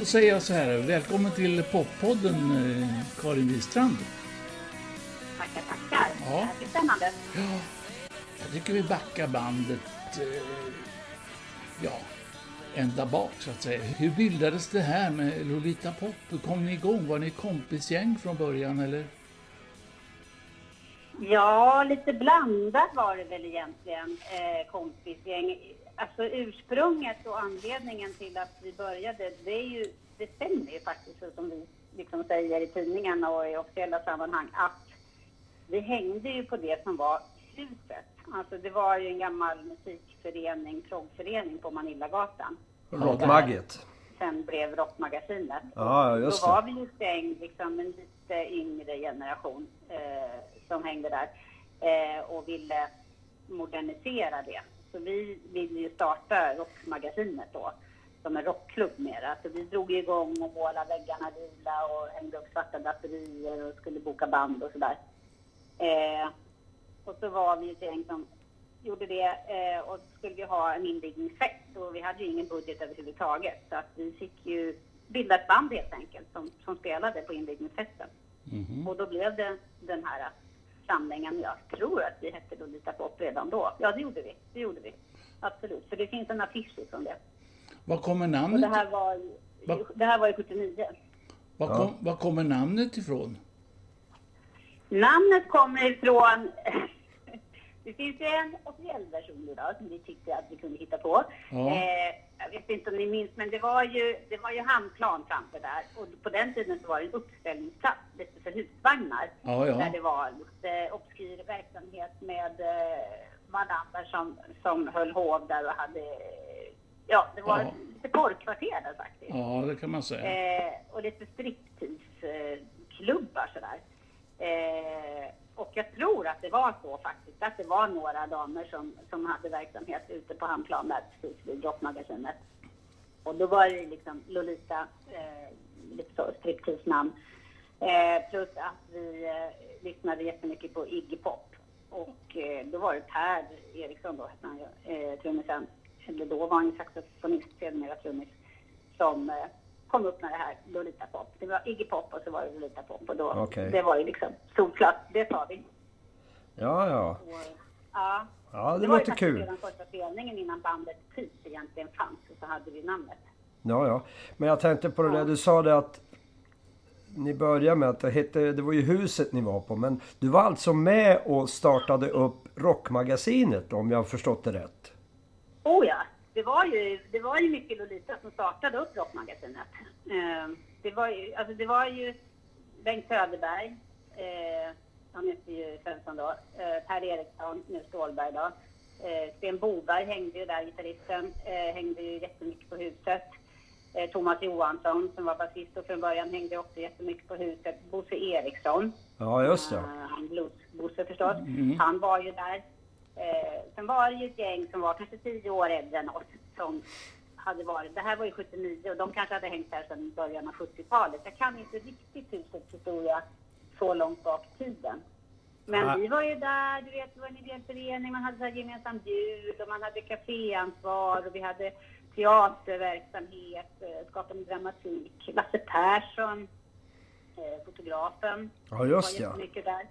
Då säger jag så här, välkommen till poppodden eh, Karin Wistrand. Tackar, tackar. Ja. Det blir spännande. Ja, jag tycker vi backar bandet, eh, ja, ända bak så att säga. Hur bildades det här med Lolita Pop? Hur kom ni igång? Var ni kompisgäng från början eller? Ja, lite blandat var det väl egentligen, eh, kompisgäng. Alltså ursprunget och anledningen till att vi började, det är ju, det stämmer ju faktiskt som vi liksom säger i tidningarna och i officiella sammanhang, att vi hängde ju på det som var huset. Alltså det var ju en gammal musikförening, proggförening på Manillagatan. Rockmagget. Sen blev Rockmagasinet. Ja, just Då var det. vi ju gäng, liksom en lite yngre generation eh, som hängde där eh, och ville modernisera det. Så vi ville ju starta Rockmagasinet då som en rockklubb mera. Så vi drog igång och målade väggarna lila och hängde upp svarta draperier och skulle boka band och sådär. Eh, och så var vi ett gäng som gjorde det eh, och skulle vi ha en invigningsfest och vi hade ju ingen budget överhuvudtaget så att vi fick ju bilda ett band helt enkelt som, som spelade på invigningsfesten. Och då blev det den här samlingen. Jag tror att vi hette Lolita Pop redan då. Ja, det gjorde vi. Det gjorde vi. Absolut. För det finns en affisch ifrån det. Var kommer Och namnet, det här var, Va? det här var ju 79. var kom, var kommer namnet ifrån? Namnet kommer ifrån... Det finns ju en officiell version idag som vi tyckte att vi kunde hitta på. Ja. Eh, jag vet inte om ni minns, men det var ju, det var ju hamnplan framför där. Och på den tiden så var det en uppställningsplats lite för husvagnar. Ja, ja. Där det var lite obskyr verksamhet med eh, madammer som, som höll hov där och hade... Ja, det var Ja. lite porrkvarter där faktiskt. Ja, det kan man säga. Eh, och lite striptease-klubbar sådär. Eh, och jag tror att det var så faktiskt, att det var några damer som, som hade verksamhet ute på Hamnplan där precis vid Drottmagasinet. Och då var det liksom Lolita, eh, lite så striptease-namn. Eh, plus att vi eh, lyssnade jättemycket på Iggy Pop. Och eh, då var det Per Eriksson då, hette han ju, eh, trummisen. Eller då var han ju saxofonist, sedermera trummis, som eh, kom upp med det här Lolita Pop. Det var Iggy Pop och så var det Lolita Pop och då, Okej. det var ju liksom solklart, det sa vi. Ja, ja. Och, ja, Ja, det var ju låter kul. redan första spelningen innan bandet typ egentligen fanns, och så hade vi namnet. Ja, ja. Men jag tänkte på det där du sa det att ni började med att det hette, det var ju huset ni var på, men du var alltså med och startade upp Rockmagasinet om jag har förstått det rätt? Oh ja, det var ju, det var ju mycket Lolita som startade upp Rockmagasinet. Eh, det, var ju, alltså det var ju Bengt Söderberg, eh, han heter ju Svensson då, eh, Per Eriksson, nu Stålberg då. Eh, Sten Boberg hängde ju där, gitarristen, eh, hängde ju jättemycket på huset. Eh, Thomas Johansson som var basist och från början hängde också jättemycket på huset. Bosse Eriksson, Ja, just det. Eh, Blues-Bosse förstås. Han var ju där. Eh, sen var det ju ett gäng som var kanske tio år äldre än oss som hade varit, det här var ju 79 och de kanske hade hängt här sedan början av 70-talet. Jag kan inte riktigt husets historia så långt bak i tiden. Men Nej. vi var ju där, du vet, det var en ideell förening, man hade så här gemensam jul och man hade kaféansvar och vi hade teaterverksamhet, eh, skapande dramatik. Lasse Persson eh, fotografen. Ja, just ja. Var jättemycket där.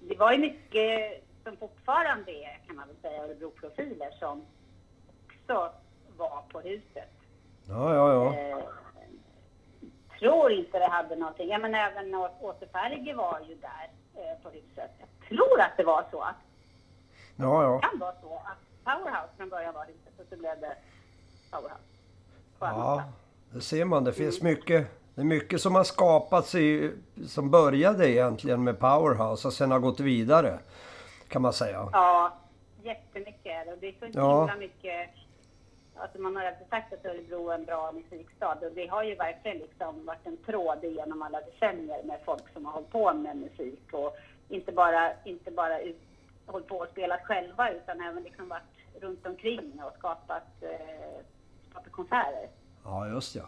Det var ju mycket som fortfarande är, kan man väl säga, Örebro-profiler som också var på huset. Ja, ja, ja. Eh, tror inte det hade någonting. Ja, men även Åse Ferge var ju där eh, på huset. Jag tror att det var så. Att, Ja, ja. kan vara så att Powerhouse från början var huset och så blev det Powerhouse. Ja, det ser man. Det finns mycket. Det är mycket som har skapats i, som började egentligen med Powerhouse och sen har gått vidare. Kan man säga. Ja, jättemycket är det. Och det är så Ja. himla mycket... Alltså man har alltid sagt att Örebro är en bra musikstad och det har ju verkligen liksom varit en tråd genom alla decennier med folk som har hållit på med musik och inte bara, inte bara ut, hållit på och spelat själva utan även liksom varit runt omkring och skapat, eh, skapat konserter. Ja, just ja.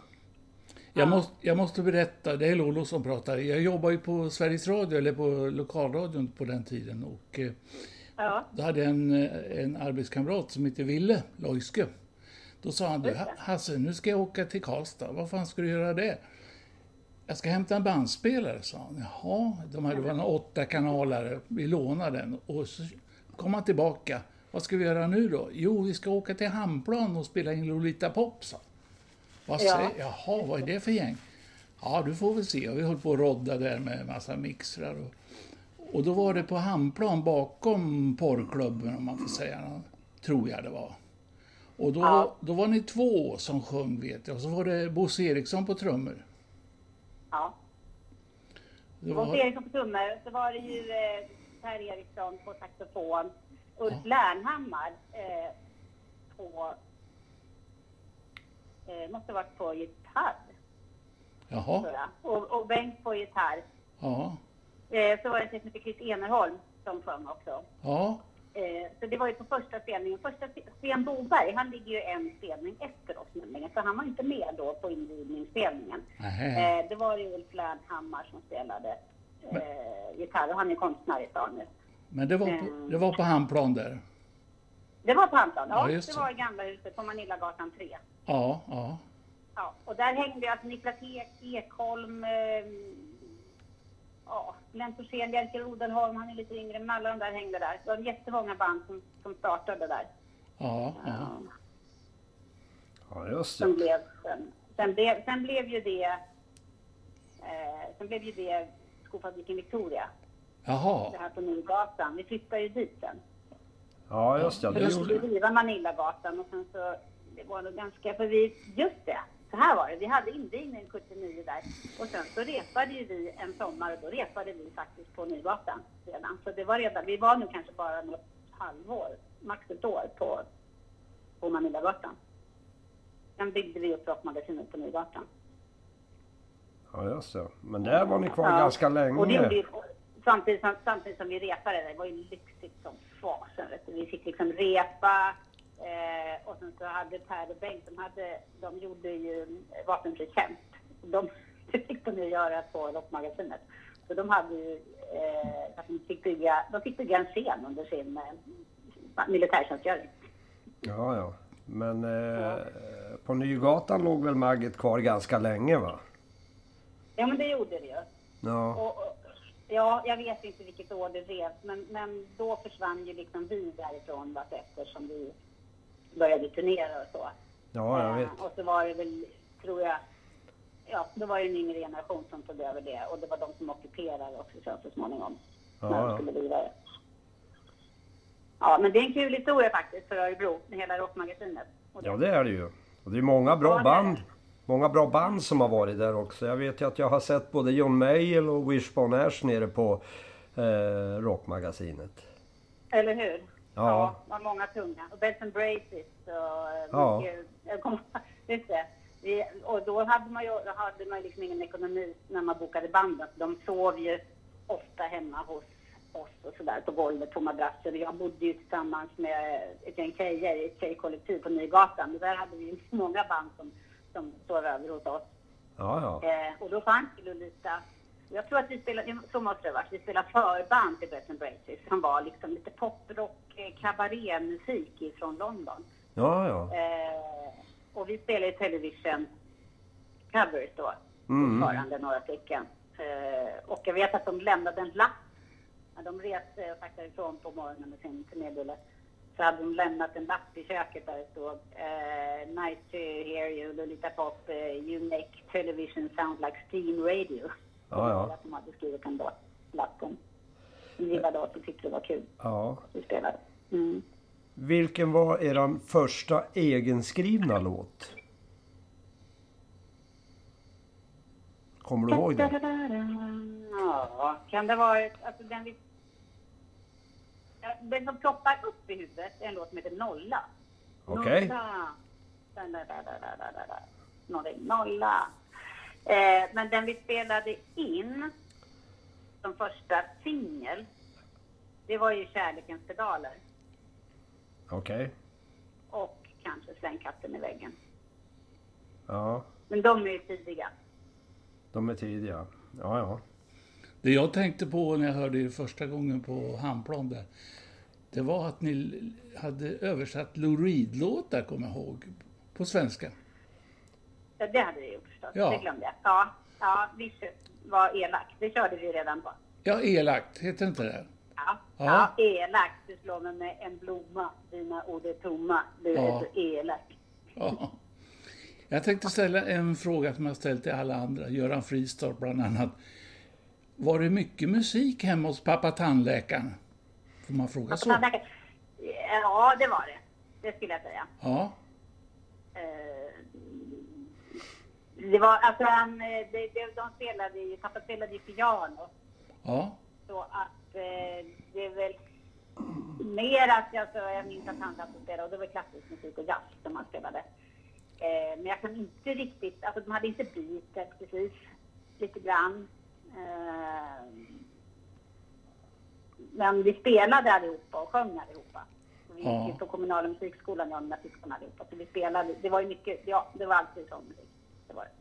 Jag, måste, jag måste berätta, det är Lolo som pratar. Jag jobbade ju på Sveriges Radio, eller på lokalradion på den tiden. Och eh, Ja, då hade jag en, eh, en arbetskamrat som hette Ville Loiske. Då sa han, du. Hasse, nu ska jag åka till Karlstad. Vad fan ska du göra det? Jag ska hämta en bandspelare, sa han. Jaha, de hade var några åtta kanaler. Vi lånade den. Och så kom han tillbaka. Vad ska vi göra nu då? Jo, vi ska åka till Hamnplan och spela in Lolita Pop, sa han. Vad Ja. säger, Jaha, vad är det för gäng? Ja, du får väl se. Och vi höll på att rodda där med massa mixrar. Och, och då var det på Hamnplan bakom porrklubben, om man får säga. Tror jag det var. Och då, Ja. då var ni två som sjöng, vet jag. Och så var det Bosse Eriksson på trummor. ja. Det Bosse var, Eriksson på trummor, så var det ju eh, Per Eriksson på saxofon, Ulf Lernhammar eh, på, eh, måste varit på gitarr, jaha. Och, och Bengt på gitarr. ja, Eh, så var det som heter Chris Enerholm som sjöng också. ja, Eh, så det var ju på första spelningen. Första Sten Boberg, han ligger ju en spelning efter oss nämligen, så han var inte med då på invigningsspelningen. Eh, det var ju Ulf Lernhammar som spelade eh, gitarr och han är konstnär i stan nu. Men det var, på, det var på Hamnplan där. Det var på Hamnplan, ja. Ja, just det det. var i gamla huset på Manillagatan 3. Ja, ja. Ja, och där hängde alltså Niklas Ek, Ekholm, eh, ja, Glenn Torssén, Jerker Odenholm, han är lite yngre, men alla de där hängde där. Det var jättemånga band som, som startade där. Ja, ja. Ja, just Som det. blev, sen, sen, blev, sen blev ju det, eh, sen blev ju det skofabriken Victoria, det Jaha, här på Nygatan. Vi flyttade ju dit sen. Ja, just ja. Det gjorde... skulle riva Manillagatan och sen så, det var nog ganska, för vi, just det, så här var det, vi hade invigning 79 där och sen så repade ju vi en sommar och då repade vi faktiskt på Nygatan redan. Så det var redan, vi var nog kanske bara något halvår, max ett år på, på Manillagatan. Sen byggde vi upp Rockmagasinet på Nygatan. Ja, just det. Men där var ni kvar Ja. ganska Och det länge. samtidigt, som, samtidigt som vi repade, det var ju lyxigt som fasen. vet du. Vi fick liksom repa eh, och sen så hade Per och Bengt, de, hade, de gjorde ju vapenfri tjänst. De, det fick de ju göra på Rockmagasinet. Så de hade ju, eh, de, fick bygga, de fick bygga en scen under sin eh, militärtjänstgöring. Ja, ja. Men eh, på Nygatan låg väl Margit kvar ganska länge va? Ja men det gjorde det ju. Ja. Och, och, ja, jag vet inte vilket år det revs, men, men då försvann ju liksom vi därifrån vartefter som vi började turnera och så. Ja, jag Eh, vet. och så var det väl, tror jag, ja, då var det en yngre generation som tog över det och det var de som ockuperade också sen så småningom. Ja, när de skulle vidare. Ja, men det är en kul historia faktiskt för Örebro, hela rockmagasinet. Ja, det är det ju. Och det är många bra Ja, band. det. Många bra band som har varit där också. Jag vet ju att jag har sett både John Mayall och Wishbone Ash nere på eh, Rockmagasinet. Eller hur? Ja. det var många tunga. Och Belt and Braces och eh, Ja. mycket, kommer, just det. Vi, och då hade man ju då hade man liksom ingen ekonomi när man bokade banden. De sov ju ofta hemma hos oss och sådär på golvet på madrasser. Jag bodde ju tillsammans med ett gäng tjejer i ett tjejkollektiv på Nygatan. Där hade vi ju många band som, som sov över hos oss. Ja, ja. Eh, och då fanns det Lolita. Jag tror att vi spelade, så måste det varit, vi spelade förband till and Braces som var liksom lite poprock, eh, kabarémusik ifrån London. Ja, ja. Eh, och vi spelade television covers då, Mm. fortfarande några stycken. Eh, och jag vet att de lämnade en lapp när de reste och tackade ifrån på morgonen med sin turnébulle. Så hade de lämnat en lapp i köket där det stod eh, Nice to hear you, Lolita Pop, eh, you make television sound like steam radio. Ja, ja. Att de hade skrivit den då, lappen. De gillade oss och tyckte det var kul. Ja. Vi spelade. Mm. Vilken var eran första egenskrivna låt? Kommer du ihåg den? Ja, kan det vara... Alltså den vi... Den som ploppar upp i huvudet är en låt som heter Nolla. Okej. Nolla. Da, da, da. Nolla. Nolla. Eh, men den vi spelade in som första singel, det var ju Kärlekens pedaler. Okej. Och kanske Släng katten i väggen. Ja, Men de är ju tidiga. de är tidiga. Ja, ja. Det jag tänkte på när jag hörde er första gången på Handplan där, det var att ni hade översatt Lou Reed-låtar, kommer jag ihåg, på svenska. Ja, det hade vi gjort förstås. Ja. Det glömde jag. Ja, ja vi var elak. Det körde vi redan på. Ja, elakt, heter inte det? Ja, Ja. ja. elak. Du slår mig med en blomma. Dina ord är tomma. Du är Ja. så elak. Ja. Jag tänkte ställa en fråga som jag ställt till alla andra, Göran Fristorp bland annat. Var det mycket musik hemma hos pappa tandläkaren? Får man fråga så? Ja, det var det. Det skulle jag säga. Ja, Eh, Det var, alltså han, eh, det, det, de spelade ju, pappa spelade ju piano. ja, Så att eh, det är väl mer att jag, så jag minns att han satt och spelade och det var klassisk musik och jazz som han spelade. Men jag kan inte riktigt, alltså de hade inte beatet precis, lite grann. Eh, men vi spelade allihopa och sjöng allihopa. Vi gick Ja. på kommunala musikskolan, jag och mina syskon allihopa. Så vi spelade, det var ju mycket, ja det var alltid sån musik. Det var det.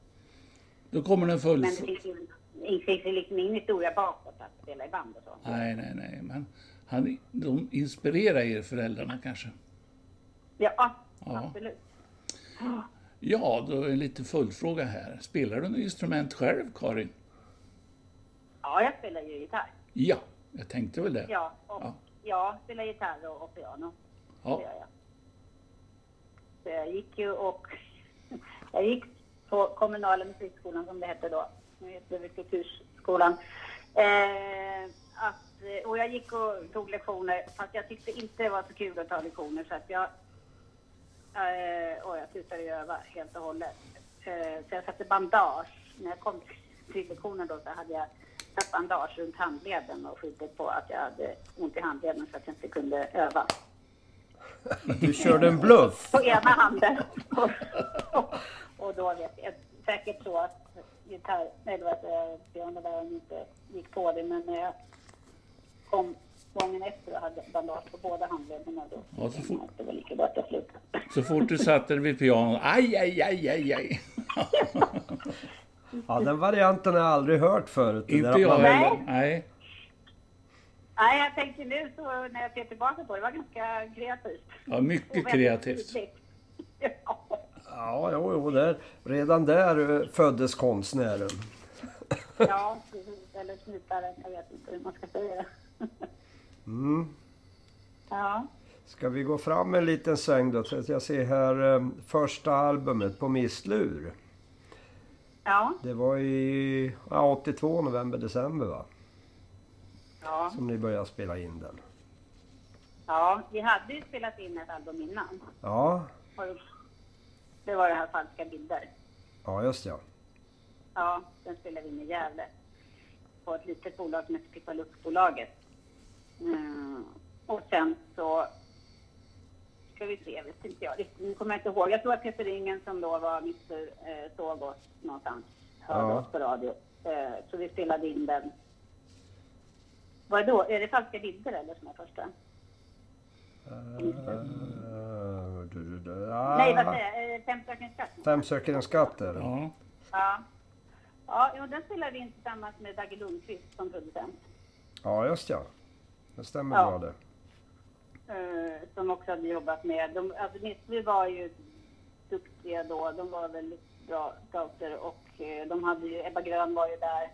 då kommer den full... Men det finns ju det finns liksom ingen historia bakåt att spela i band och så. Nej, nej, nej, men han, de inspirerar er föräldrarna kanske? Ja, Ja. absolut. Ja, då är en lite följdfråga här. Spelar du något instrument själv, Karin? Ja, jag spelar ju gitarr. Ja, jag tänkte väl det. Ja, och, Ja. ja. spelar gitarr och, och piano. Det Ja, gör jag. Så jag gick ju och... Jag gick på kommunala musikskolan som det hette då. Nu heter det Kulturskolan. Eh, att, eh, och jag gick och tog lektioner fast jag tyckte inte det var så kul att ta lektioner så att jag... Eh, och jag slutade öva helt och hållet. Eh, så jag satte bandage. När jag kom till lektionen då så hade jag satt bandage runt handleden och skjutit på att jag hade ont i handleden så att jag inte kunde öva Du körde en bluff. på ena handen. Och, och, och då vet jag säkert så att gitarr, eller vad heter inte gick på det men när jag kom gången efter och hade bandage på båda handlederna då Ja, så fort- det var lika bra att jag slutade. så fort du satte dig vid pianot, aj, aj, aj, aj, aj. Ja, den varianten har jag aldrig hört förut. Inte jag heller. Nej. Nej, jag tänkte nu så när jag ser tillbaka på det, det var ganska kreativt. Ja, mycket kreativt. Ja. Ja, jo, jo, där, redan där eh, föddes konstnären. Ja, precis. Eller snutaren. Jag vet inte hur man ska säga. Mm. Ja. Ska vi gå fram en liten sväng då? Jag ser här eh, första albumet på Misslur. Ja. Det var i ja, 82, november, december va? Ja. Som ni började spela in den. ja, vi hade ju spelat in ett album innan. Ja, Det var det här Falska bilder. ja just ja. Ja, den spelade vi in i Gävle. På ett litet bolag som heter Pippaluckbolaget. Mm. Och sen så ska vi se, vet inte jag riktigt, nu kommer jag inte ihåg. Jag tror att Peter Ringen som då var Mr eh, såg oss någonstans, hörde Ja. oss på radio. Eh, så vi spelade in den. Vad då? Är det Falska bilder eller som är första? Eh, du, du, du, ja. Nej, vad säger jag? Eh, Fem stycken skatt. Fem söker en skatt är det. Ja. Ja. Ja, den spelade vi in tillsammans med Dagge Lundqvist som producent. Ja, just ja. Det stämmer Ja. bra det. Eh, som också hade jobbat med. De, alltså Nissby var ju duktiga då. De var väldigt bra scouter och eh, de hade ju, Ebba Grön var ju där.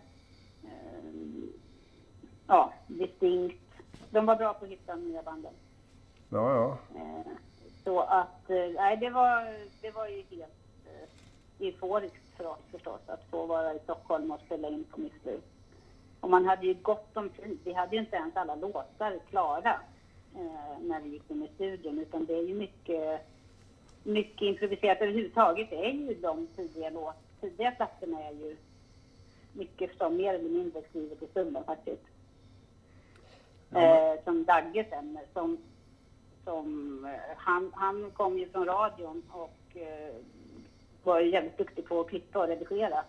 Distinct. De var bra på att hitta nya banden. Ja, ja. Eh, Så att, eh, nej det var, det var ju helt eh, euforiskt för oss förstås att få vara i Stockholm och spela in på Missly. Och man hade ju gott om tid. Vi hade ju inte ens alla låtar klara eh, när vi gick in i studion utan det är ju mycket, mycket improviserat överhuvudtaget. Det är ju de tidiga låt, tidiga plattorna är ju mycket som mer eller mindre skrivet i stunden faktiskt. Eh, som Dagge sen, som, som eh, han, han kom ju från radion och eh, var ju jävligt duktig på att klippa och redigera.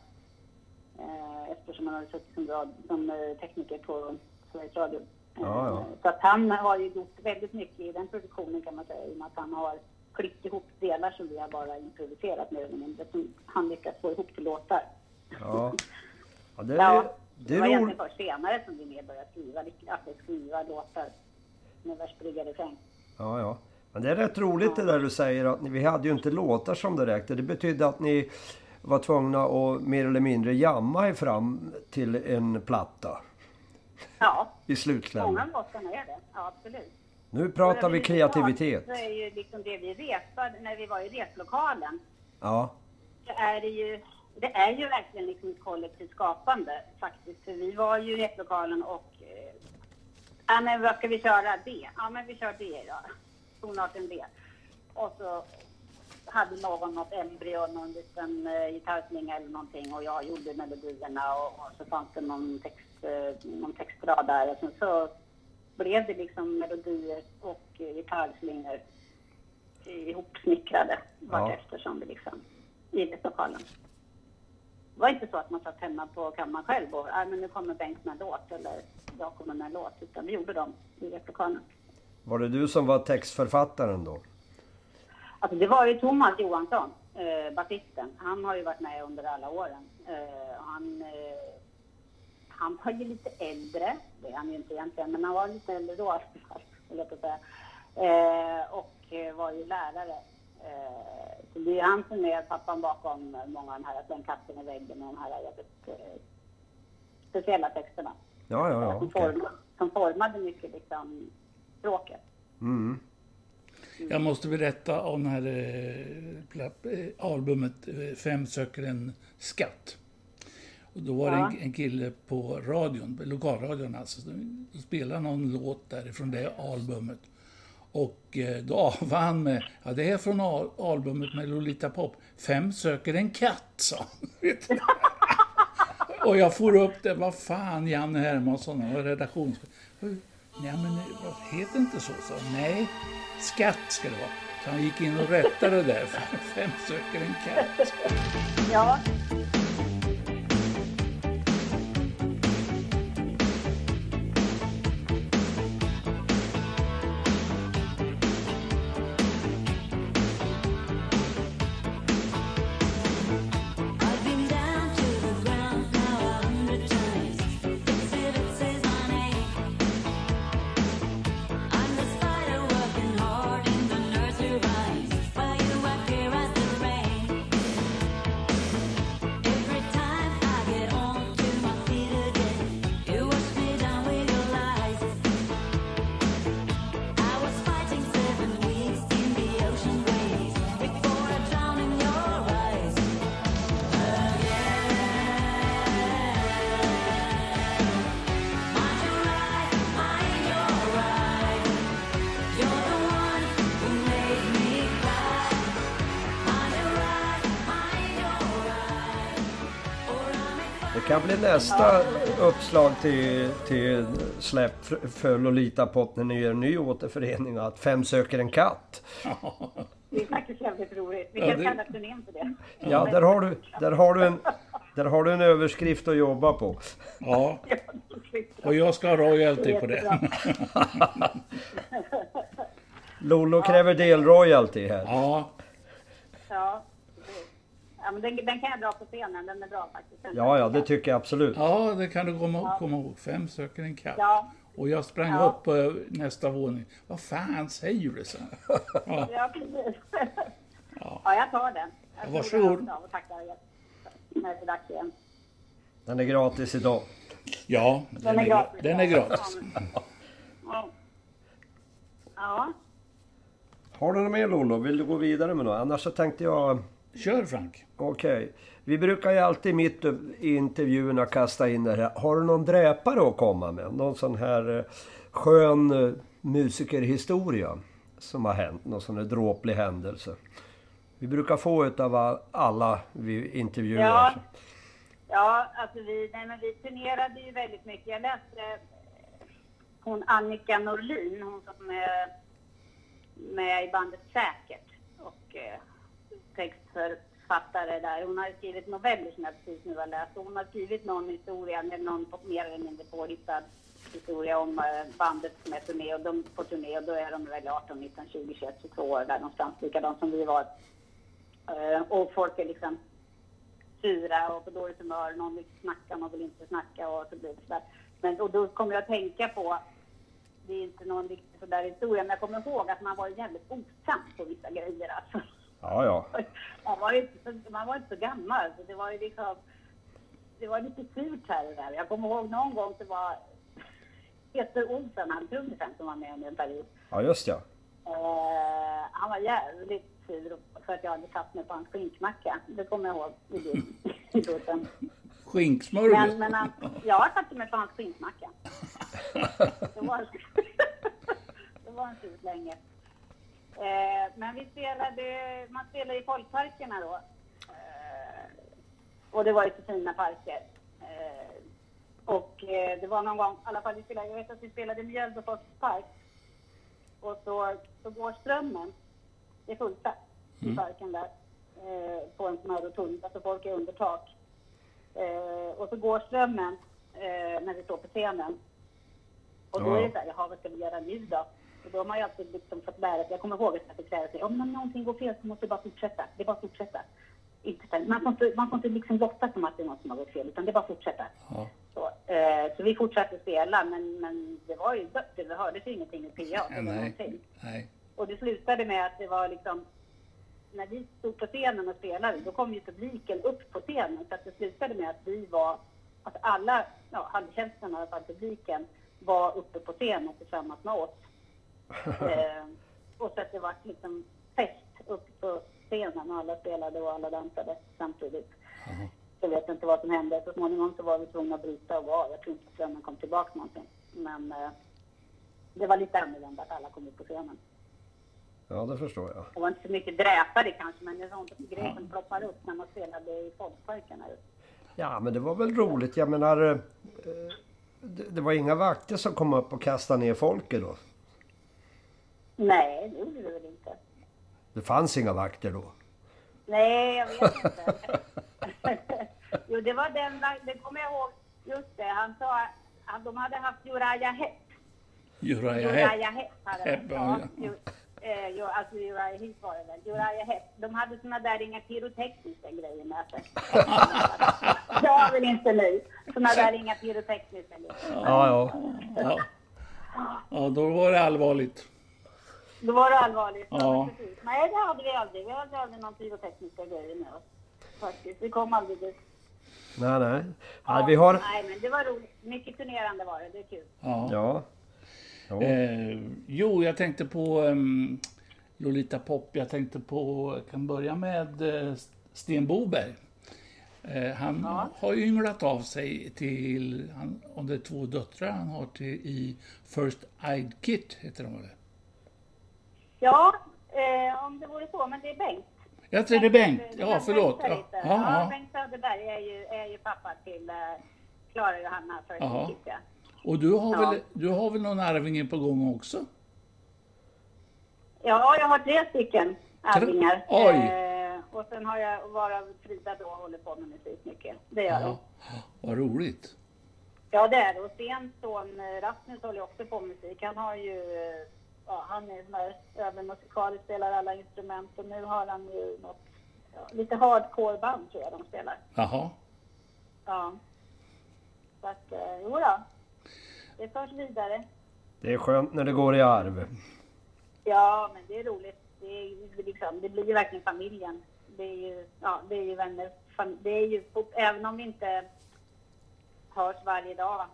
Eh, eftersom han hade suttit som, rad, som eh, tekniker på Sveriges Radio. Eh, Ja, ja. Så att han har ju gjort väldigt mycket i den produktionen kan man säga, i och med att han har klippt ihop delar som vi har bara improviserat mer eller mindre, som han lyckats få ihop till låtar. Ja, ja det, Ja, det det var egentligen först senare som vi mer började skriva, alltså skriva låtar med versbrygga refräng. Ja, ja. Men det är rätt roligt det där du säger att ni, vi hade ju inte låtar som det räckte. Det betydde att ni var tvungna att mer eller mindre jamma er fram till en platta Ja, i många slutklämmen. av låtarna är det. Ja, absolut. Nu pratar vi kreativitet. Så är ju liksom det vi repade när vi var i replokalen. Ja, Så är det ju, det är ju verkligen liksom ett kollektivt skapande faktiskt. För vi var ju i replokalen och eh, ja men vad ska vi köra? D? Ja men vi kör D då. Tonarten D. Och så hade någon något embryo, någon liten eh, gitarrslinga eller någonting och jag gjorde melodierna och, och så fanns det någon, text, eh, någon textrad där och sen så blev det liksom melodier och eh, gitarrslingor ihopsnickrade vartefter som vi liksom i replokalen. Det var inte så att man satt hemma på kammaren själv och äh, men nu kommer Bengt med en låt eller jag kommer med en låt utan vi gjorde dem i replokalen. var det du som var textförfattaren då? Alltså det var ju Thomas Johansson, eh, basisten. Han har ju varit med under alla åren. Eh, han, eh, han var ju lite äldre, det är han ju inte egentligen, men han var lite äldre då i jag säga. Eh, och eh, var ju lärare. Eh, så det är han som är pappan bakom många av de här, den katten i väggen och de här jävligt eh, speciella texterna. Ja, ja, ja. som, okej. form, som formade mycket liksom språket. Mm. Jag måste berätta om det här eh, eh, albumet eh, Fem söker en skatt. Och då var det en, Ja. en kille på radion, lokalradion alltså, som spelade någon låt därifrån det albumet. Och eh, då avade han med, ja det är från al- albumet med Lolita Pop, Fem söker en katt, sa han. Och jag får upp det, vad fan Janne Hermansson, han var redaktionschef. Nej men det- vad heter inte så? så. Nej, skatt ska det vara. Så han gick in och rättade det där. Fem söker en katt. Ja, I'm Det kan bli nästa uppslag till, till släpp för- för Lolita Pop när ni gör en ny återförening. Att Fem söker en katt. det är faktiskt jävligt roligt. Vi Ja, kan det- kalla turnén för det. Ja, där har du, där har du, en, där har du en överskrift att jobba på. Ja, och jag ska ha royalty på det. Lollo kräver delroyalty här. Ja, Ja. Ja men den, den kan jag dra på scenen, den är bra faktiskt. Den Ja, ja, det tycker jag absolut. ja det kan du komma, komma ihåg. Fem söker en katt. Ja, Och jag sprang Ja. upp på nästa våning. Vad fan säger du? Så? Ja, ja precis. Ja. Ja, jag tar den. Jag Ja, varsågod. den Och tackar er när det är dags igen. Den är gratis idag. Ja, den är, gra- den är gratis. Ja. Ja. Har du något mer Lollo? Vill du gå vidare med något? Annars så tänkte jag... Kör Frank. Okej. Vi brukar ju alltid mitt i intervjuerna kasta in det här. Har du någon dräpare att komma med? Någon sån här eh, skön eh, musikerhistoria som har hänt? Någon sån här dråplig händelse? Vi brukar få utav alla vi intervjuar. Ja. Ja, alltså vi, nej, men vi turnerade ju väldigt mycket. Jag läste eh, hon Annika Norlin, hon som är med i bandet Säkert och textförfattare där. Hon har skrivit noveller som jag precis nu har läst hon har skrivit någon historia, eller någon på- mer eller mindre påhittad historia om eh, bandet som är turné och de på turné och då är de väl 18, 19, 20, 21, 22 år där någonstans, likadant som vi var. Eh, och folk är liksom sura och på dåligt humör. Någon vill snacka, någon vill inte snacka och så blir det sådär. Men och då kommer jag att tänka på, det är inte någon riktig sådär historia, men jag kommer ihåg att man var jävligt osams på vissa grejer alltså. Ja, ja. Man var ju inte så, man var inte så gammal, så det var ju liksom, det var lite surt här och där. Jag kommer ihåg någon gång det var Peter Olsson, han trummisen som var med under en period. Ja, just ja. Eh, han var jävligt sur för att jag hade satt mig på hans skinkmacka. Det kommer jag ihåg i bild- i bussen. Men, Skinksmörgås. men han, jag satte mig på hans skinkmacka. Det var, det var en sur länge. Eh, men vi spelade, man spelade i folkparkerna då. Eh, och det var ju så fina parker. Eh, och eh, det var någon gång, i alla fall vi spelade, jag vet att vi spelade i Mjölbyfors park. Och så, så går strömmen, det är fullsatt i parken där. Eh, på en sån här rotund, alltså folk är under tak. Och så går strömmen när vi står på scenen. Och då är det så här, jaha vad ska vi göra nu då? Och då har man ju alltid liksom fått lära sig, jag kommer ihåg att jag fick lära sig, om någonting går fel så måste det bara fortsätta. Det är bara att fortsätta. Man får inte, man får inte liksom låtsas som att det är något som har gått fel, utan det är bara att fortsätta. Ja. Så, eh, så vi fortsatte spela, men, men det var ju dött, det hördes ju ingenting i PA. Var Nej. Och det slutade med att det var liksom, när vi stod på scenen och spelade, då kom ju publiken upp på scenen. Så att det slutade med att vi var, att alla, ja, halvtjänsten i alla fall, publiken, var uppe på scenen tillsammans med oss. eh, och så att det var liksom fest uppe på scenen och alla spelade och alla dansade samtidigt. Jag vet inte vad som hände. Så småningom så var vi tvungna att bryta och av. Jag tror inte strömmen kom tillbaka någonting. Men eh, det var lite annorlunda att alla kom upp på scenen. Ja, det förstår jag. Det var inte så mycket dräpare kanske, men det var en grej som ploppar upp när man spelade i folkparkerna. Ja, men det var väl roligt. Jag menar... eh, Det, det var inga vakter som kom upp och kastade ner folket då? Nej, det gjorde det väl inte. Det fanns inga vakter då? Nej, jag vet inte. jo, det var den, det kommer jag ihåg. Just det, han sa att de hade haft Uriah Heep. Uriah Heep. Uriah Heep hade Heep, de. ja, Ja, ja. ju- eh, alltså Uriah Heep var det väl. Uriah Heep. De hade såna där inga pyrotekniska grejer med sig. det har väl inte ni? Såna där inga pyrotekniska grejer. Ja, ja. Ja. ja, då var det allvarligt. Då var det allvarligt. Ja. Ja. precis. Nej, det hade vi aldrig. Vi hade aldrig någon pyrotekniska grejer med oss. Faktiskt. Vi kom aldrig dit. Nej, nej. nej vi har... Nej, men det var roligt. Mycket turnerande var det. Det är kul. Ja. Ja. Jo. Eh, jo, jag tänkte på um, Lolita Pop. Jag tänkte på, jag kan börja med eh, Sten Boberg. Eh, han har ju ynglat av sig till, han, om det är två döttrar han har till i First Aid Kit, heter de väl? Ja, eh, om det vore så. Men det är Bengt. Jag tror det är Bengt. Ja, förlåt. Ja, ja, ja. Bengt Söderberg är ju, är ju pappa till eh, Klara Johanna. Kit, ja. Och du har, Ja. väl, du har väl någon arvinge på gång också? Ja, jag har tre stycken arvingar. Oj. Eh, och sen har jag, varav Frida då håller på med musik mycket. Det gör hon. Vad roligt. Ja, det är det. Och Stens son eh, Rasmus håller också på med musik. Han har ju, eh, ja, han är sån här även musikalisk, spelar alla instrument och nu har han ju något, ja, lite hardcore band tror jag de spelar. Jaha. Ja. Så att, eh, jo då. Det förs vidare. Det är skönt när det går i arv. Ja, men det är roligt. Det, är, liksom, det blir ju verkligen familjen. Det är ju, ja, det är ju vänner. Det är ju, även om vi inte hörs varje dag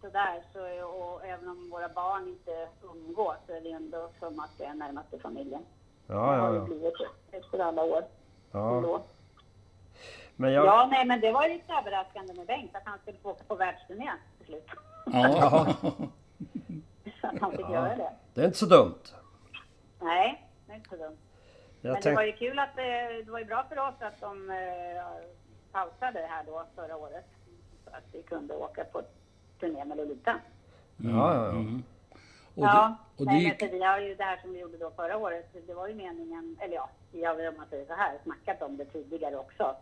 sådär. Så, och även om våra barn inte umgås så är det ändå som att det är närmaste familjen. Ja, det har ja, det ja. blivit efter alla år. ja. Men jag... Ja, nej, men det var ju lite överraskande med Bengt att han skulle få åka på världsturné till slut. Ja. att han fick göra det. Det är inte så dumt. Nej, det är inte så dumt. Jag Men det tänk... var ju kul att det, det var ju bra för oss att de eh, pausade det här då förra året. Så att vi kunde åka på turné med Lolita. Ja, ja, ja. Mm. Och ja, det, och det nej, men för vi har ju det här som vi gjorde då förra året. Det var ju meningen, eller ja, vi har väl om man säger så här, snackat om det tidigare också.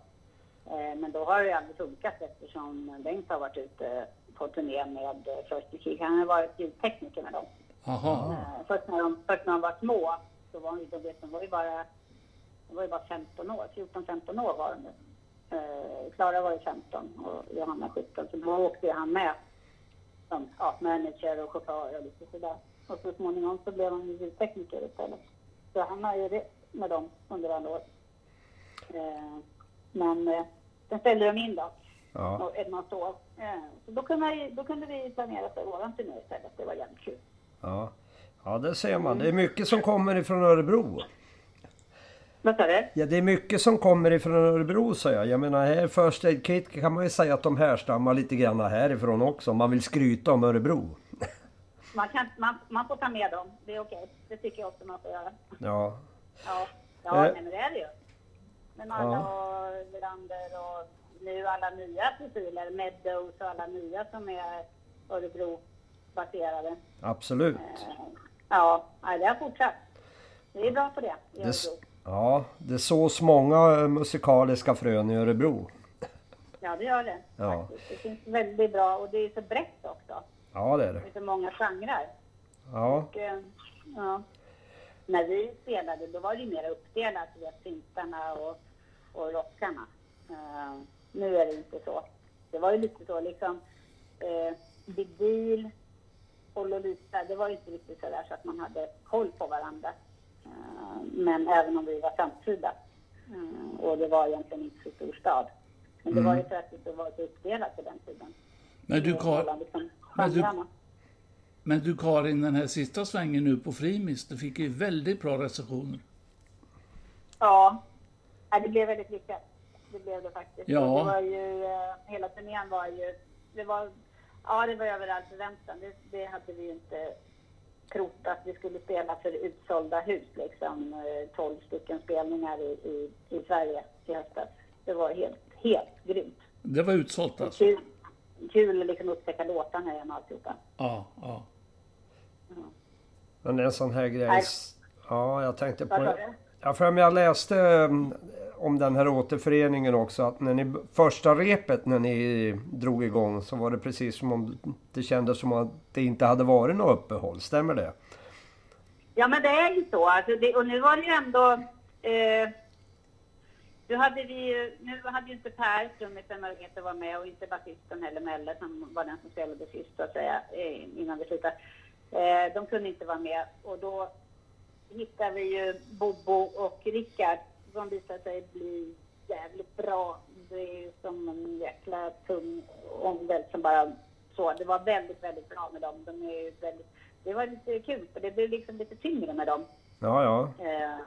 Eh, men då har det ju aldrig funkat eftersom Bengt har varit ute på turné med First Kick. Han har varit ljudtekniker med dem. aha. Eh, Först när, de, först när de var små så var de, de, de var ju bara, de var ju bara 15 år, 14-15 år var de nu. Eh, Klara var ju 15 och Johanna 17 så då åkte ju han med som ja, manager och chaufför och lite sådär. Och så småningom så blev han ju ljudtekniker istället. Så han har ju rest med dem under alla år. Eh, men eh, sen ställde de in då Ja. och ett något år. Eh, så då kunde, vi, då kunde vi planera för våran turné istället. Det var jävligt kul. Ja. ja, det ser man. Det är mycket som kommer ifrån Örebro. Vad sa du? Ja, det är mycket som kommer ifrån Örebro säger jag. Jag menar här First Aid Kit kan man ju säga att de härstammar lite grann härifrån också. Om man vill skryta om Örebro. Man, kan, man, man får ta med dem. Det är okej. Det tycker jag också man får göra. Ja. Ja, ja Eh. men det är det ju. Men alla och Verander och nu alla nya profiler, Meadows och alla nya som är Örebro-baserade. Absolut. Eh, Ja, det har fortsatt. Det är bra för det i Örebro. Ja, det sås många eh, musikaliska frön i Örebro. Ja, det gör det. Ja. Faktiskt. Det finns väldigt bra och det är så brett också. Ja, det är Det det. är så många genrer. Ja, Och, eh, ja. När vi spelade då var det mer uppdelat, vet, syntarna och, och rockarna. Eh, nu är det inte så. Det var ju lite så liksom, eh, Big Deal och Lolita, det var ju inte riktigt så där så att man hade koll på varandra. Eh, men även om vi var samtida. Eh, och det var egentligen inte så stor stad. Men det var ju för att det var så uppdelat på den tiden. Men du, Kar, till men du- men du Karin, den här sista svängen nu på Frimis, du fick ju väldigt bra recensioner. Ja, det blev väldigt lyckat. Det blev det faktiskt. Ja. Det var ju, eh, hela turnén var ju, det var, ja det var över all förväntan. Det, det hade vi ju inte trott att vi skulle spela för utsålda hus liksom. eh, 12 stycken spelningar i, i, i Sverige i höstas. Det var helt, helt grymt. Det var utsålt alltså? Kul, kul att liksom upptäcka låtarna igen och alltihopa. Ja, ja. men en sån här grej. Nej. Ja, jag tänkte Vad sa på... du? Ja, för jag läste mm, om den här återföreningen också. Att när ni, första repet när ni drog igång så var det precis som om det kändes som att det inte hade varit något uppehåll. Stämmer det? Ja, men det är ju så. Alltså det, och nu var det ju ändå... Eh, nu hade vi ju, nu hade ju inte Per trummisen möjlighet var vara med och inte basisten heller Melle som var den som spelade sist så att säga eh, innan vi slutade. Eh, de kunde inte vara med och då hittade vi ju Bobo och Rickard som visade sig bli jävligt bra. Det är ju som en jäkla tung ångvält som bara så. Det var väldigt, väldigt bra med dem. De är väldigt, det var lite kul för det blev liksom lite tyngre med dem. Ja, ja. Eh,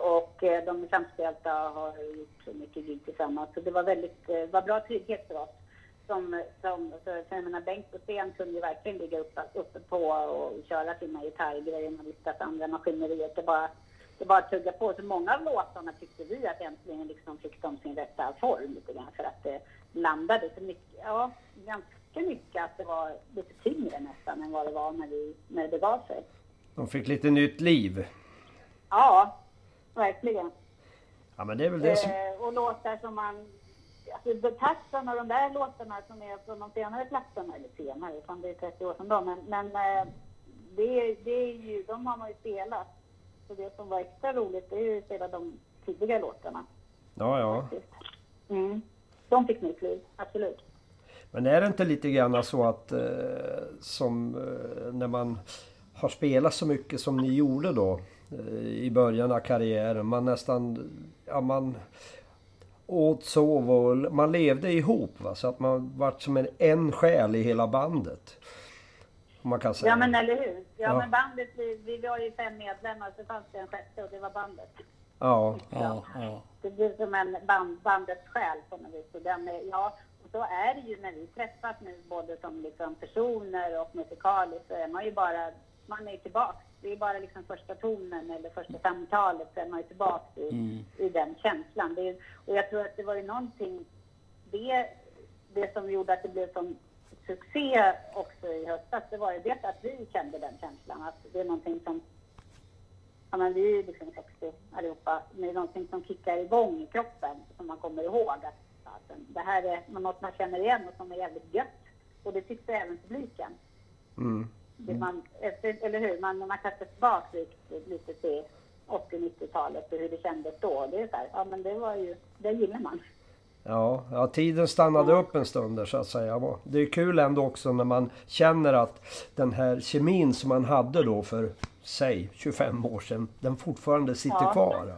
och eh, de är samspelta har gjort så mycket ljud tillsammans. Så det var väldigt, eh, var bra trygghet för oss. Som, som, så, så jag menar, Bengt och Sten kunde ju verkligen ligga uppe, uppe på och köra sina gitarrgrejer. Man visste att andra maskineriet, det bara, det bara tugga på. Så många av låtarna tyckte vi att äntligen liksom fick de sin rätta form lite grann. För att det landade så mycket, ja, ganska mycket att det var lite tyngre nästan än vad det var när, vi, när det begav sig. De fick lite nytt liv. Ja, verkligen. Ja, men det är väl det som... Eh, och låtar som man... Alltså Taxon och de där låtarna som är från de senare plattorna, eller senare, fan det är 30 år sedan då, men, men eh, det, är- det är ju, de har man ju spelat. Så det som var extra roligt det är ju spela de tidiga låtarna. Ja, ja. Mm. De fick nytt liv, absolut. Men är det inte lite grann så att eh, som eh, när man har spelat så mycket som ni gjorde då eh, i början av karriären. Man nästan, ja man åt, sov och man levde ihop. Va? Så att man vart som en, en själ i hela bandet. Om man kan säga. Ja men eller hur. Ja, Ja. men bandet, vi, vi var ju fem medlemmar så fanns det en sjätte och det var bandet. Ja, Ja, ja. Det blir som en band, bandets själ på något vis. Och den är, ja, och så är det ju när vi träffas nu både som liksom personer och musikaliskt så är man ju bara, man är ju tillbaks. Det är bara liksom första tonen eller första samtalet så är man ju tillbaks i, i den känslan. Det är, och jag tror att det var ju någonting, det, det som gjorde att det blev sån succé också i höstas, det var ju det att vi kände den känslan. Att det är någonting som Ja, men vi är ju liksom 60 allihopa. Det är någonting som kickar igång i kroppen som man kommer ihåg att alltså, det här är något man känner igen och som är jävligt gött. Och det tyckte även publiken. mm. Det man, eller hur? Man, man kastar tillbaka lite, lite till 80-90-talet och hur det kändes då. Det är så här, ja men det var ju, det gillar man. Ja, ja, tiden stannade upp en stund där så att säga. Det är kul ändå också när man känner att den här kemin som man hade då för, säg 25 år sedan, den fortfarande sitter Ja. kvar.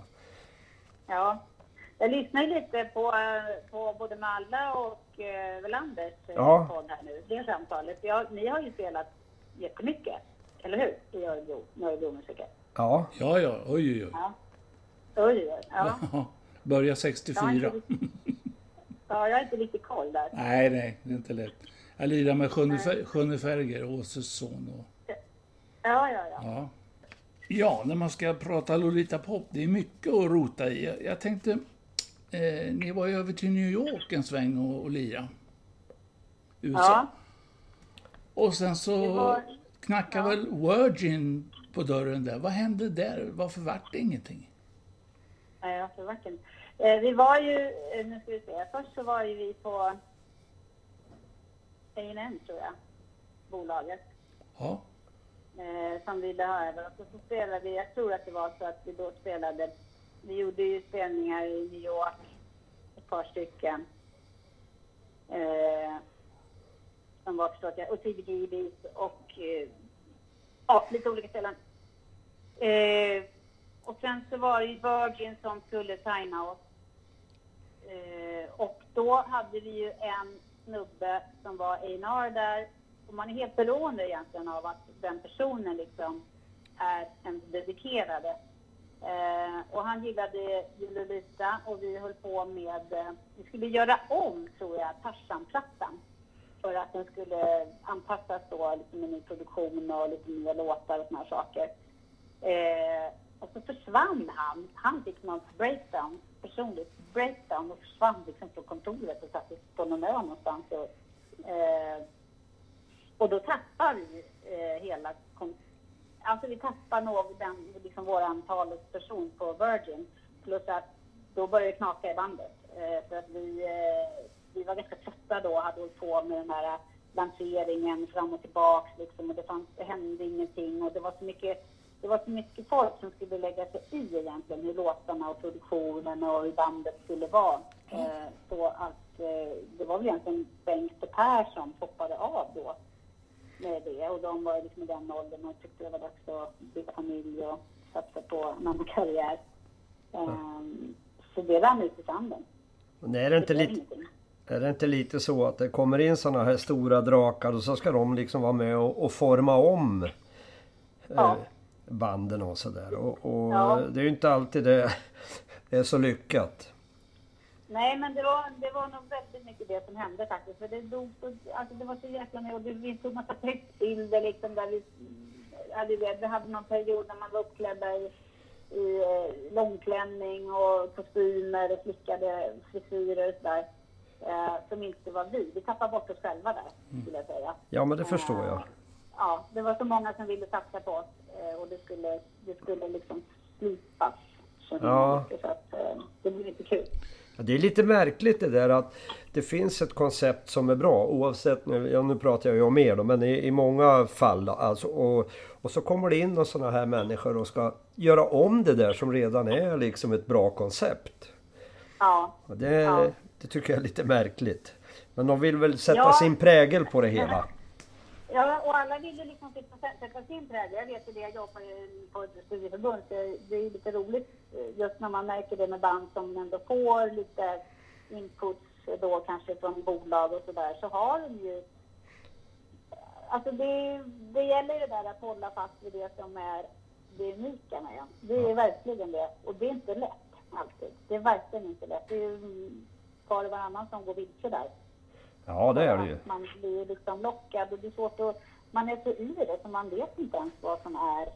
Ja. Jag lyssnar ju lite på, på både Malla och eh, Welanders eh, Ja. podd här nu, det samtalet. Ja, ni har ju spelat jättemycket, eller hur? I Örebro, med Örebro-musiker. Ja, Ja, ja, oj, oj, oj. Ja. Oj, oj, ja. Ja, Börja Jag har 64. inte, riktigt- ja, jag har inte riktigt koll där. Nej, nej, det är inte lätt. Jag lirar med Sjunne Fer- Sjunne Ferger, Åses son. Och, Ja, ja, ja. ja. ja, när man ska prata Lolita Pop, det är mycket att rota i. Jag, jag tänkte, eh, ni var ju över till New York en sväng och, och lira. USA. Ja, Och sen så Det var- knackade ja. väl Virgin på dörren där. Vad hände där? Varför vart det ingenting? ja, ja för varken. Eh, vi var ju, eh, nu ska vi se, först så var ju vi på A&M tror jag, bolaget. Ja, eh, som ville ha över. Och så, spelade vi, jag tror att det var så att vi då spelade, vi gjorde ju spelningar i New York, ett par stycken. Eh, som var förstås, och CBGBs och eh, ja, lite olika ställen. Eh, och sen så var det ju Virgin som skulle signa oss. Eh, och då hade vi ju en snubbe som var A&R där. Och man är helt beroende egentligen av att den personen liksom är en dedikerade. Eh, och han gillade Jululita och vi höll på med, eh, vi skulle göra om tror jag, Tarzan-plattan. För att den skulle anpassas då liksom lite med ny produktion och lite nya låtar och såna här saker. Eh, och så försvann han. Han fick någon breakdown, personligt breakdown och försvann liksom från kontoret och satt på någon ö någonstans. Och, eh, och då tappar vi eh, hela... Alltså vi tappar nog den, liksom våran talesperson på Virgin. Plus att då började det knaka i bandet. Eh, för att vi, eh, vi var ganska trötta då och hade hållit på med den här lanseringen fram och tillbaks liksom. Och det, fanns, det hände ingenting och det var så mycket det var så mycket folk som skulle lägga sig i egentligen hur låtarna och produktionen och hur bandet skulle vara. Eh, så att eh, det var väl egentligen Bengt och Per som hoppade av då med det. Och de var liksom i den åldern och tyckte det var dags att bygga familj och satsa på en annan karriär. Ehm, så det rann ut i sanden. men är det inte blev lite... Är det inte lite så att det kommer in såna här stora drakar och så ska de liksom vara med och, och forma om eh, Ja. Banden och sådär. Och, och Ja. det är ju inte alltid det är så lyckat. Nej, men det var, det var nog väldigt mycket det som hände faktiskt. För det, dog, så- alltså det var så jäkla mycket. Och det- vi tog massa tryckbilder liksom där vi... Ja, du vet, vi hade någon period när man var uppklädda i, i eh, långklänning och kostymer och slickade frisyrer och sådär. Eh, som inte var vi. Vi tappade bort oss själva där, skulle jag säga. Ja men det förstår jag. Eh, Ja, det var så många som ville satsa på oss och det skulle, det skulle liksom slipas. Så, Ja. mycket, så att, eh, det blev inte kul. Ja, Det är lite märkligt det där att det finns ett koncept som är bra oavsett, nu, ja, nu pratar jag ju om er då, men i, i många fall alltså, och, och så kommer det in några sådana här människor och ska göra om det där som redan är liksom ett bra koncept. Ja, det, Ja. det tycker jag är lite märkligt. Men de vill väl sätta Ja. sin prägel på det hela. Ja, och alla ville liksom sätta, sin prägel. Jag vet ju det, jag jobbar ju på ett studieförbund, så det är ju lite roligt eh, just när man märker det med band som ändå får lite inputs då kanske från bolag och sådär så har de ju Alltså det, det gäller ju det där att hålla fast vid det som är det unika med en. Det är verkligen det. Och det är inte lätt alltid. Det är verkligen inte lätt. Det är ju var och varannan som går vilse där. Ja, det är det ju. Att Man blir liksom lockad och det är svårt att... Man är så i det så man vet inte ens vad som är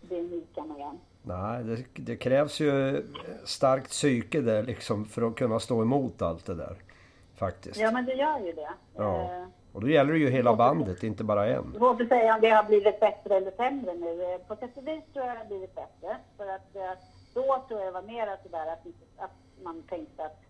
det unika med en. Nej, det, det krävs ju starkt psyke där liksom för att kunna stå emot allt det där. Faktiskt. Ja, men det gör ju det. Ja. Eh, Och då gäller det ju hela bandet, inte bara en. Svårt att säga om det har blivit bättre eller sämre nu. Eh, På sätt och vis tror jag det har blivit bättre. För att eh, då tror jag det var mer sådär att, att man tänkte att,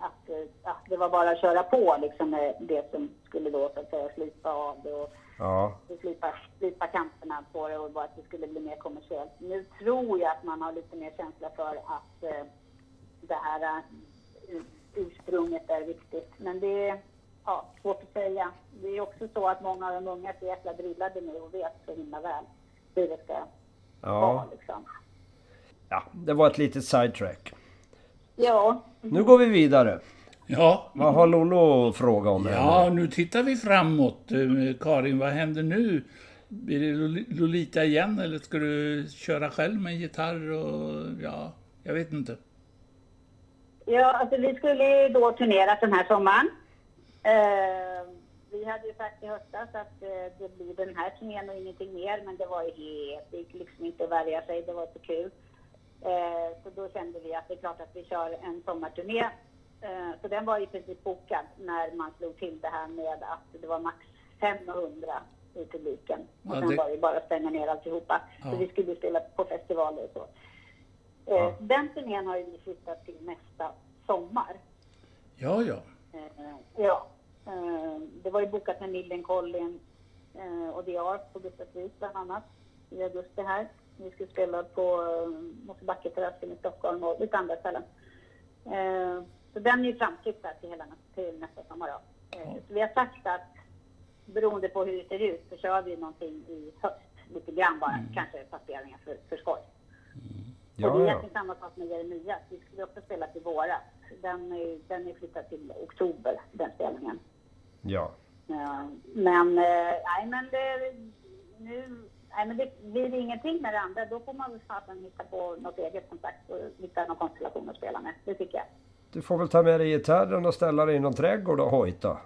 att, eh, att det var bara att köra på liksom med det som skulle då så att säga slipa av det och Ja, slipa, slipa kanterna på det och bara att det skulle bli mer kommersiellt. Nu tror jag att man har lite mer känsla för att eh, det här ur- ursprunget är viktigt. Men det är ja, svårt att säga. Det är också så att många av de unga är så jäkla drillade nu och vet så himla väl hur det ska ja. vara. Liksom. ja det var ett litet sidetrack. Ja, Nu går vi vidare. Ja, Vad har Lollo att fråga om? här ja, nu? nu tittar vi framåt. Eh, Karin, vad händer nu? Blir det Lol- Lolita igen eller ska du köra själv med gitarr och ja, jag vet inte. Ja, alltså vi skulle ju då turnera den här sommaren. Eh, vi hade ju sagt i höstas att eh, det blir den här turnén och ingenting mer, men det var ju helt, det gick liksom inte att värja sig, det var så kul. Eh, så då kände vi att det är klart att vi kör en sommarturné. Eh, så den var i princip bokad när man slog till det här med att det var max 500 i publiken. Och Ja, sen det- var det bara att stänga ner alltihopa. Ja. Så vi skulle spela på festivaler och så. Eh, Ja. Den turnén har ju vi flyttat till nästa sommar. Ja, ja. Eh, ja. Eh, det var ju bokat med Millencolin eh, och The Art på Gustavsvik bland annat i augusti här. Vi skulle spela på eh, Mosebacketerrassen i Stockholm och lite andra ställen. Eh, så den är ju framflyttad till, hela, till nästa sommar då. Eh, så vi har sagt att beroende på hur det ser ut så kör vi någonting i höst. Lite grann bara, kanske passeringar för, för skoj. Och det är Ja, ja. egentligen samma sak med Jeremias. Vi skulle också spela till våras. Den är, den är flyttad till oktober, den spelningen. Ja. Ja, men, nej men det, nu, nej men det blir det ingenting med det andra. Då får man väl fasen hitta på något eget sagt och hitta någon konstellation att spela med. Det tycker jag. Du får väl ta med dig gitarren och ställa dig i någon trädgård och hojta.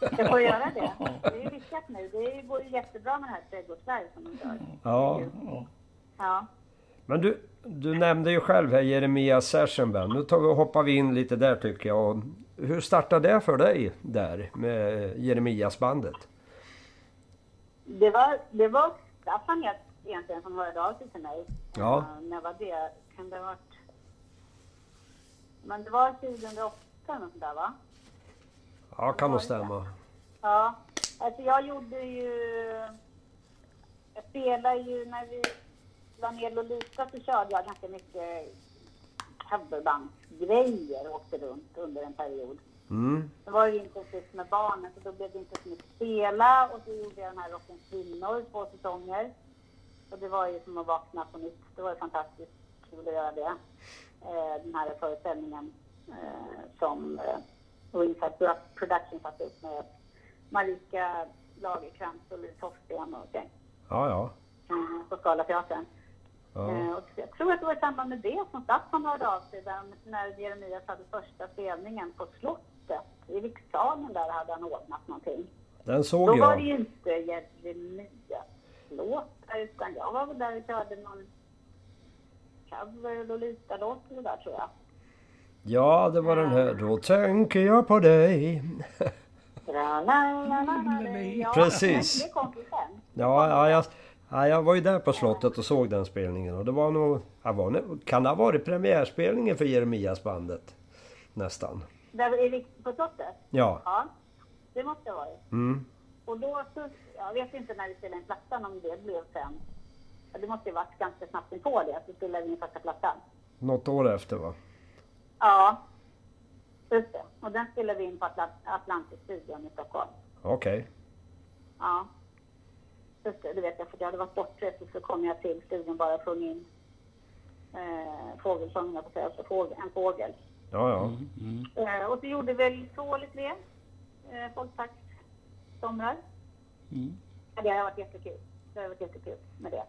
Jag får göra det. Det är ju lyckat nu. Det går ju jättebra med det här trädgårdsberg som de gör. Ja. ja. Men du, du nämnde ju själv här Jeremias Session Band. Nu tar vi, hoppar vi in lite där tycker jag. Och hur startade det för dig där med Jeremias bandet? Det var, det var Staffan egentligen som hörde av sig till mig. Ja. Eh, när var det? Kan det ha varit... Men det var 2008 eller där va? Ja, kan nog stämma. Ja. Alltså jag gjorde ju... Jag spelade ju när vi la ner Lolita så körde jag ganska mycket coverbandsgrejer och åkte runt under en period. Mm. Det var ju intensivt med barnen så då blev det inte så mycket spela och så gjorde jag den här Rockens kvinnor två säsonger. Och det var ju som att vakna på nytt. Det var ju fantastiskt kul att göra det. Eh, den här föreställningen eh, som eh, Ringside Pro- Production satte upp med Marika Lagercrantz och Liv Toftén och gäng Ja, ja. eh, på Scalateatern. ja. Eh, och jag tror att det var i samband med det som Staffan hörde av sig där, när Jeremias hade första spelningen på slottet. I rikssalen där hade han ordnat någonting. Den Då såg var det jag. ju inte Jeremias låtar utan jag var väl där och körde någon cover Lolita-låt eller där tror jag. Ja, det var den här. Då tänker jag på dig. Ja, Precis. Det kom ju sen. Ja, ja, jag, ja, jag var ju där på slottet och såg den spelningen. Och det var nog... Ja, var, nog- kan det ha varit premiärspelningen för Jeremias bandet? Nästan. Där i Riks- på slottet? Ja. Ja, det måste det ha varit. Mm. Och då så, jag vet inte när vi spelade in plattan om det blev sen. Det måste ju varit ganska snabbt på det, att vi spelade in första plattan. Något år efter va? Ja, just det. Och den spelade vi in på Atlant- Atlantis-studion i Stockholm. Okej. Ja. Just det, det vet jag, för jag hade varit bortrest och så kom jag till studion bara och sjöng in Eh, fågelsång, jag på säga, alltså en fågel. Ja, ja. Eh, och så gjorde väl två eller tre eh, folkparkssomrar. Mm. Ja, Det har varit jättekul. Det har varit jättekul med det.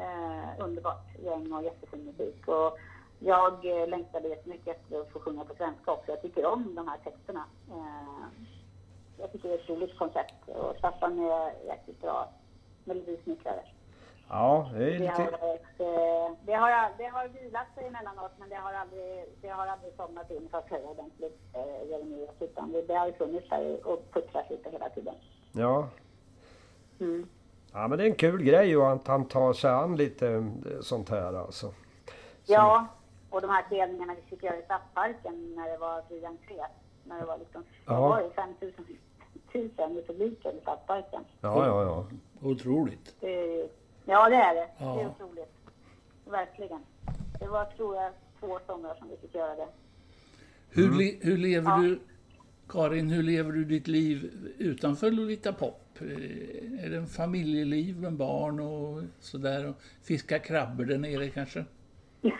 Eh, underbart gäng och jättefin musik. Och jag eh, längtade jättemycket efter att få sjunga på svenska också. Jag tycker om de här texterna. Eh, jag tycker det är ett roligt koncept och Staffan är jäkligt bra melodisnickrare. Ja, det är Det lite... har, ett, eh, det, har, jag- det har vilat sig emellanåt men det har aldrig, det har aldrig somnat in så att säga ordentligt, eh, Jeremias, utan det, det har ju funnits där och puttrat lite hela tiden. Ja. Mm. ja, men det är en kul grej och att han tar sig an lite eh, sånt här alltså. Ja, och de här spelningarna vi fick göra i Stadsparken när det var fri entré. När det var liksom, Ja. det var ju 5000 tusen i publiken i Stadsparken. Ja, ja, ja. Otroligt. Det är, ja, det är det. Det Ja. är otroligt. Verkligen. Det var, tror jag, två somrar som vi fick göra det. Hur, le, hur lever Ja. du, Karin, hur lever du ditt liv utanför Lolita Pop? Eh, Är det en familjeliv med barn och sådär? Och fiska krabbor där nere kanske?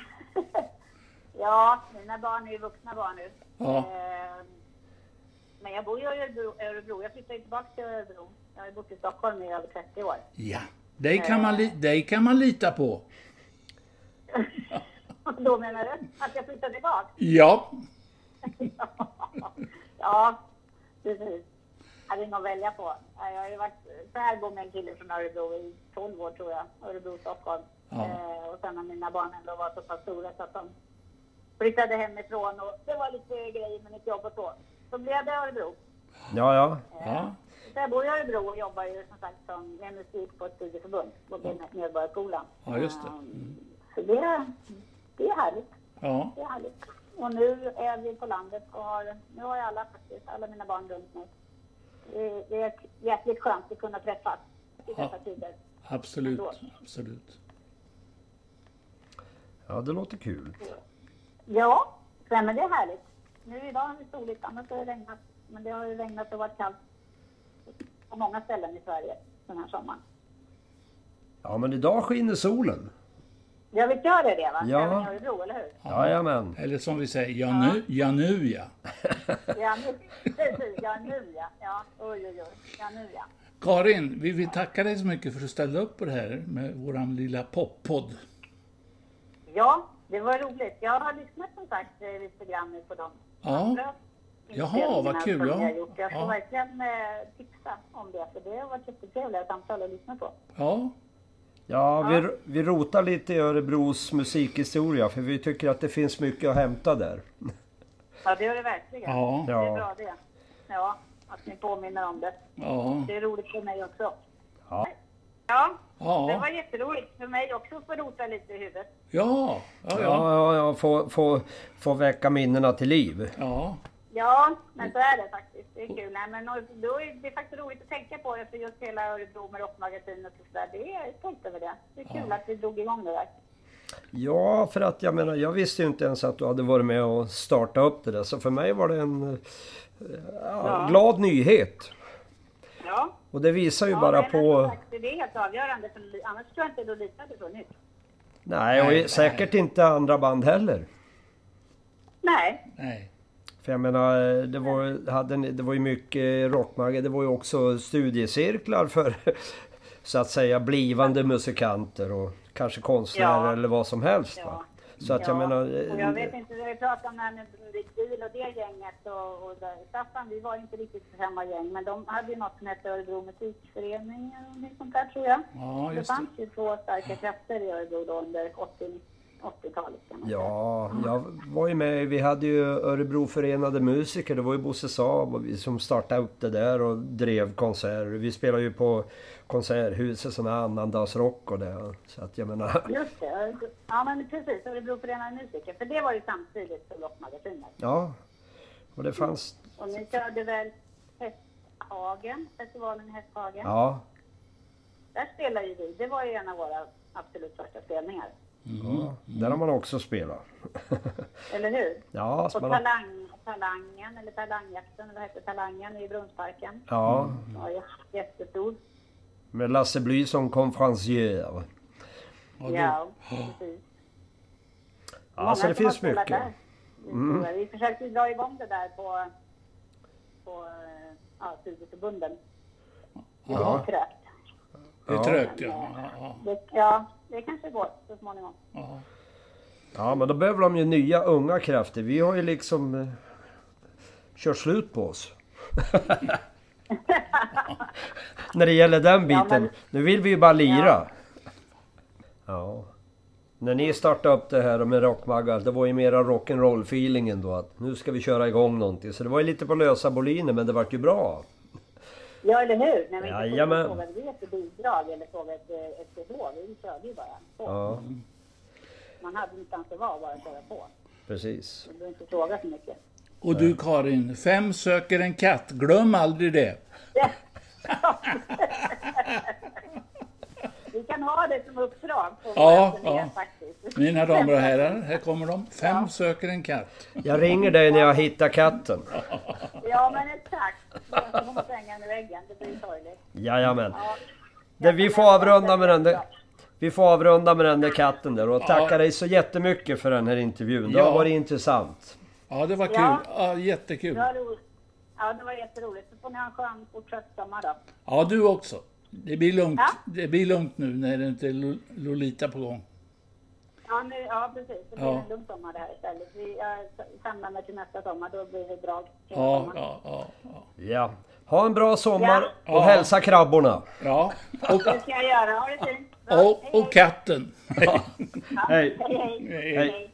Ja, mina barn är ju vuxna barn nu. Ja. Eh, Men jag bor ju i Örebro. Jag flyttade ju tillbaka till Örebro. Jag har ju bott i Stockholm i över 30 år. Ja, dig kan man, li, dig kan man lita på. Då menar du att jag flyttade tillbaka? Ja, ja, precis. Jag hade att välja på. Jag har ju varit särbo med en kille från Örebro i 12 år tror jag. Örebro, Stockholm. Ja. Eh, och sen när mina barn ändå var så pass stora så att de flyttade hemifrån och det var lite grejer med mitt jobb och så. Så blev det Örebro. Ja, ja. ja, Så jag bor i Örebro och jobbar ju som sagt som med musik på ett studieförbund på Medborgarskolan. Ja, just det. Ehm, Så det, det är härligt. ja. Det är härligt. Och nu är vi på landet och har, nu har jag alla faktiskt, alla mina barn runt mig. Det, det är jäkligt skönt att kunna träffas i dessa Ja. tider. Absolut, absolut. Ja, det låter kul. Ja, men det är härligt. Nu idag har det soligt, annars har det regnat. Men det har ju regnat och varit kallt på många ställen i Sverige den här sommaren. Ja, men idag skiner solen. Jag vet gör det det va? Ja. Även i Örebro, eller hur? Jajamän. Eller som vi säger, ja nu ja. Nu, ja. Ja, nu, precis. Ja, nu ja. Ja, oj, oj, oj. Ja, nu ja. Karin, vi vill tacka dig så mycket för att du ställde upp på det här med våran lilla poppodd. Ja, det var roligt. Jag har lyssnat som sagt eh, lite grann nu på dem. Ja. Jaha, vad kul, ja. har gjort. Jag får Ja. verkligen eh, tipsa om det, för det har varit jättetrevliga samtal att lyssna på. Ja, Ja, vi, vi rotar lite i Örebros musikhistoria för vi tycker att det finns mycket att hämta där. Ja, det gör det verkligen. ja, Det är Ja. bra det. Ja, att ni påminner om det. ja, Det är roligt för mig också. Ja. Ja, det ja, var jätteroligt för mig också att få rota lite i huvudet. ja, ja, Ja, ja, ja, ja. Få, få, få väcka minnena till liv. ja, Ja, men så är det faktiskt. Det är kul. Nej, men då är det faktiskt roligt att tänka på det för just hela Örebro med Rockmagasinet och sådär. Det är stolt över det. Det är kul att vi drog igång det där. Ja, för att jag menar, jag visste ju inte ens att du hade varit med och startat upp det där. Så för mig var det en eh, ja, Ja. glad nyhet. Ja, Och det visar ju ja bara nej, på... sagt, Det är helt avgörande, för annars tror jag inte Lolita hade funnits. Nej, och Nej, säkert inte andra band heller. Nej, nej, För jag menar, det var, hade, det var ju mycket rockmagga. Det var ju också studiecirklar för så att säga blivande musikanter och kanske konstnärer Ja. eller vad som helst. Ja. Va? Så att jag Ja, menar... och jag vet inte, vi har ju pratat om det här med Rick Deal och det gänget och, och där. Staffan, vi var inte riktigt samma gäng, men de hade ju något som hette Örebro musikförening eller något sånt där tror jag. ja, det just det. fanns ju två starka krafter i Örebro då under 80 80-talet kan man säga. Ja, jag var ju med. Vi hade ju Örebro Förenade Musiker. Det var ju Bosse Saab och vi som startade upp det där och drev konserter. Vi spelade ju på Konserthuset sån här annandagsrock och det. Så att jag menar... Just det, ja men precis, Örebro Förenade Musiker, för det var ju samtidigt som Rockmagasinet. Ja. Och det fanns... Och ni körde väl Hästhagen, festivalen i Hästhagen? Ja. Där spelade ju vi, det var ju en av våra absolut första spelningar. Ja. Där har man också spelat. Eller hur? Ja, Och har... talang, Talangen, eller Talangjakten, eller vad hette Talangen i Brunnsparken? Ja, Ja, jä- jättestor. med Lasse Bly som konferencier. Ja, Ja, precis. Många så det finns spelat mycket. där. Mm. Vi försökte dra igång det där på, på ja, studieförbunden. Det Ja. är trögt. Det är Ja. trögt, ja. ja, ja, Det, ja, kanske går så småningom. ja. Ja, men då behöver de ju nya unga krafter. Vi har ju liksom eh, kört slut på oss. När det gäller den biten. Ja, men- Nu vill vi ju bara lira. Ja. När ni startade upp det här med Rockmagga, det var ju mera rock'n'roll feelingen då att nu ska vi köra igång någonting. Så det var ju lite på lösa boliner men det vart ju bra. Ja, eller hur? När vi inte Jajamän. frågade vi efter bidrag eller frågade efter, efter lov. Vi körde ju bara på. Ja, Man hade ingenstans att vara och bara köra på. precis. Du behöver inte fråga så mycket. Och du Karin, fem söker en katt. Glöm aldrig det. Vi kan ha det som uppdrag på Ja, våra ja. faktiskt. Mina damer och herrar, här kommer de. Fem söker en katt. Jag ringer dig när jag hittar katten. Ja, men exakt. Jag kommer den i väggen. Det blir sorgligt. Jajamän. Ja. Det, vi får avrunda med den där. Vi får avrunda med den där katten där och tacka Ja. dig så jättemycket för den här intervjun. Det Ja. har varit intressant. Ja, det var kul. Ja. Ja, jättekul. Det var roligt. Ja, det var jätteroligt. Så får ni ha en skön fortsatt sommar då. Ja, du också. Det blir lugnt. Ja. Det blir lugnt nu när det inte är Lo- Lolita på gång. Ja, nu, ja precis. Det blir Ja. en lugn sommar det här istället. Vi jag samlar mig till nästa sommar. Då blir det drag. Ja, ja, ja. ja. Ja. Ha en bra sommar Ja. och hälsa krabborna. ja. Och, Det ska jag göra. Ha det fint. Och, Hej, och hej. katten. Ja, Hej. hej, hej. Hej. hej. Hej.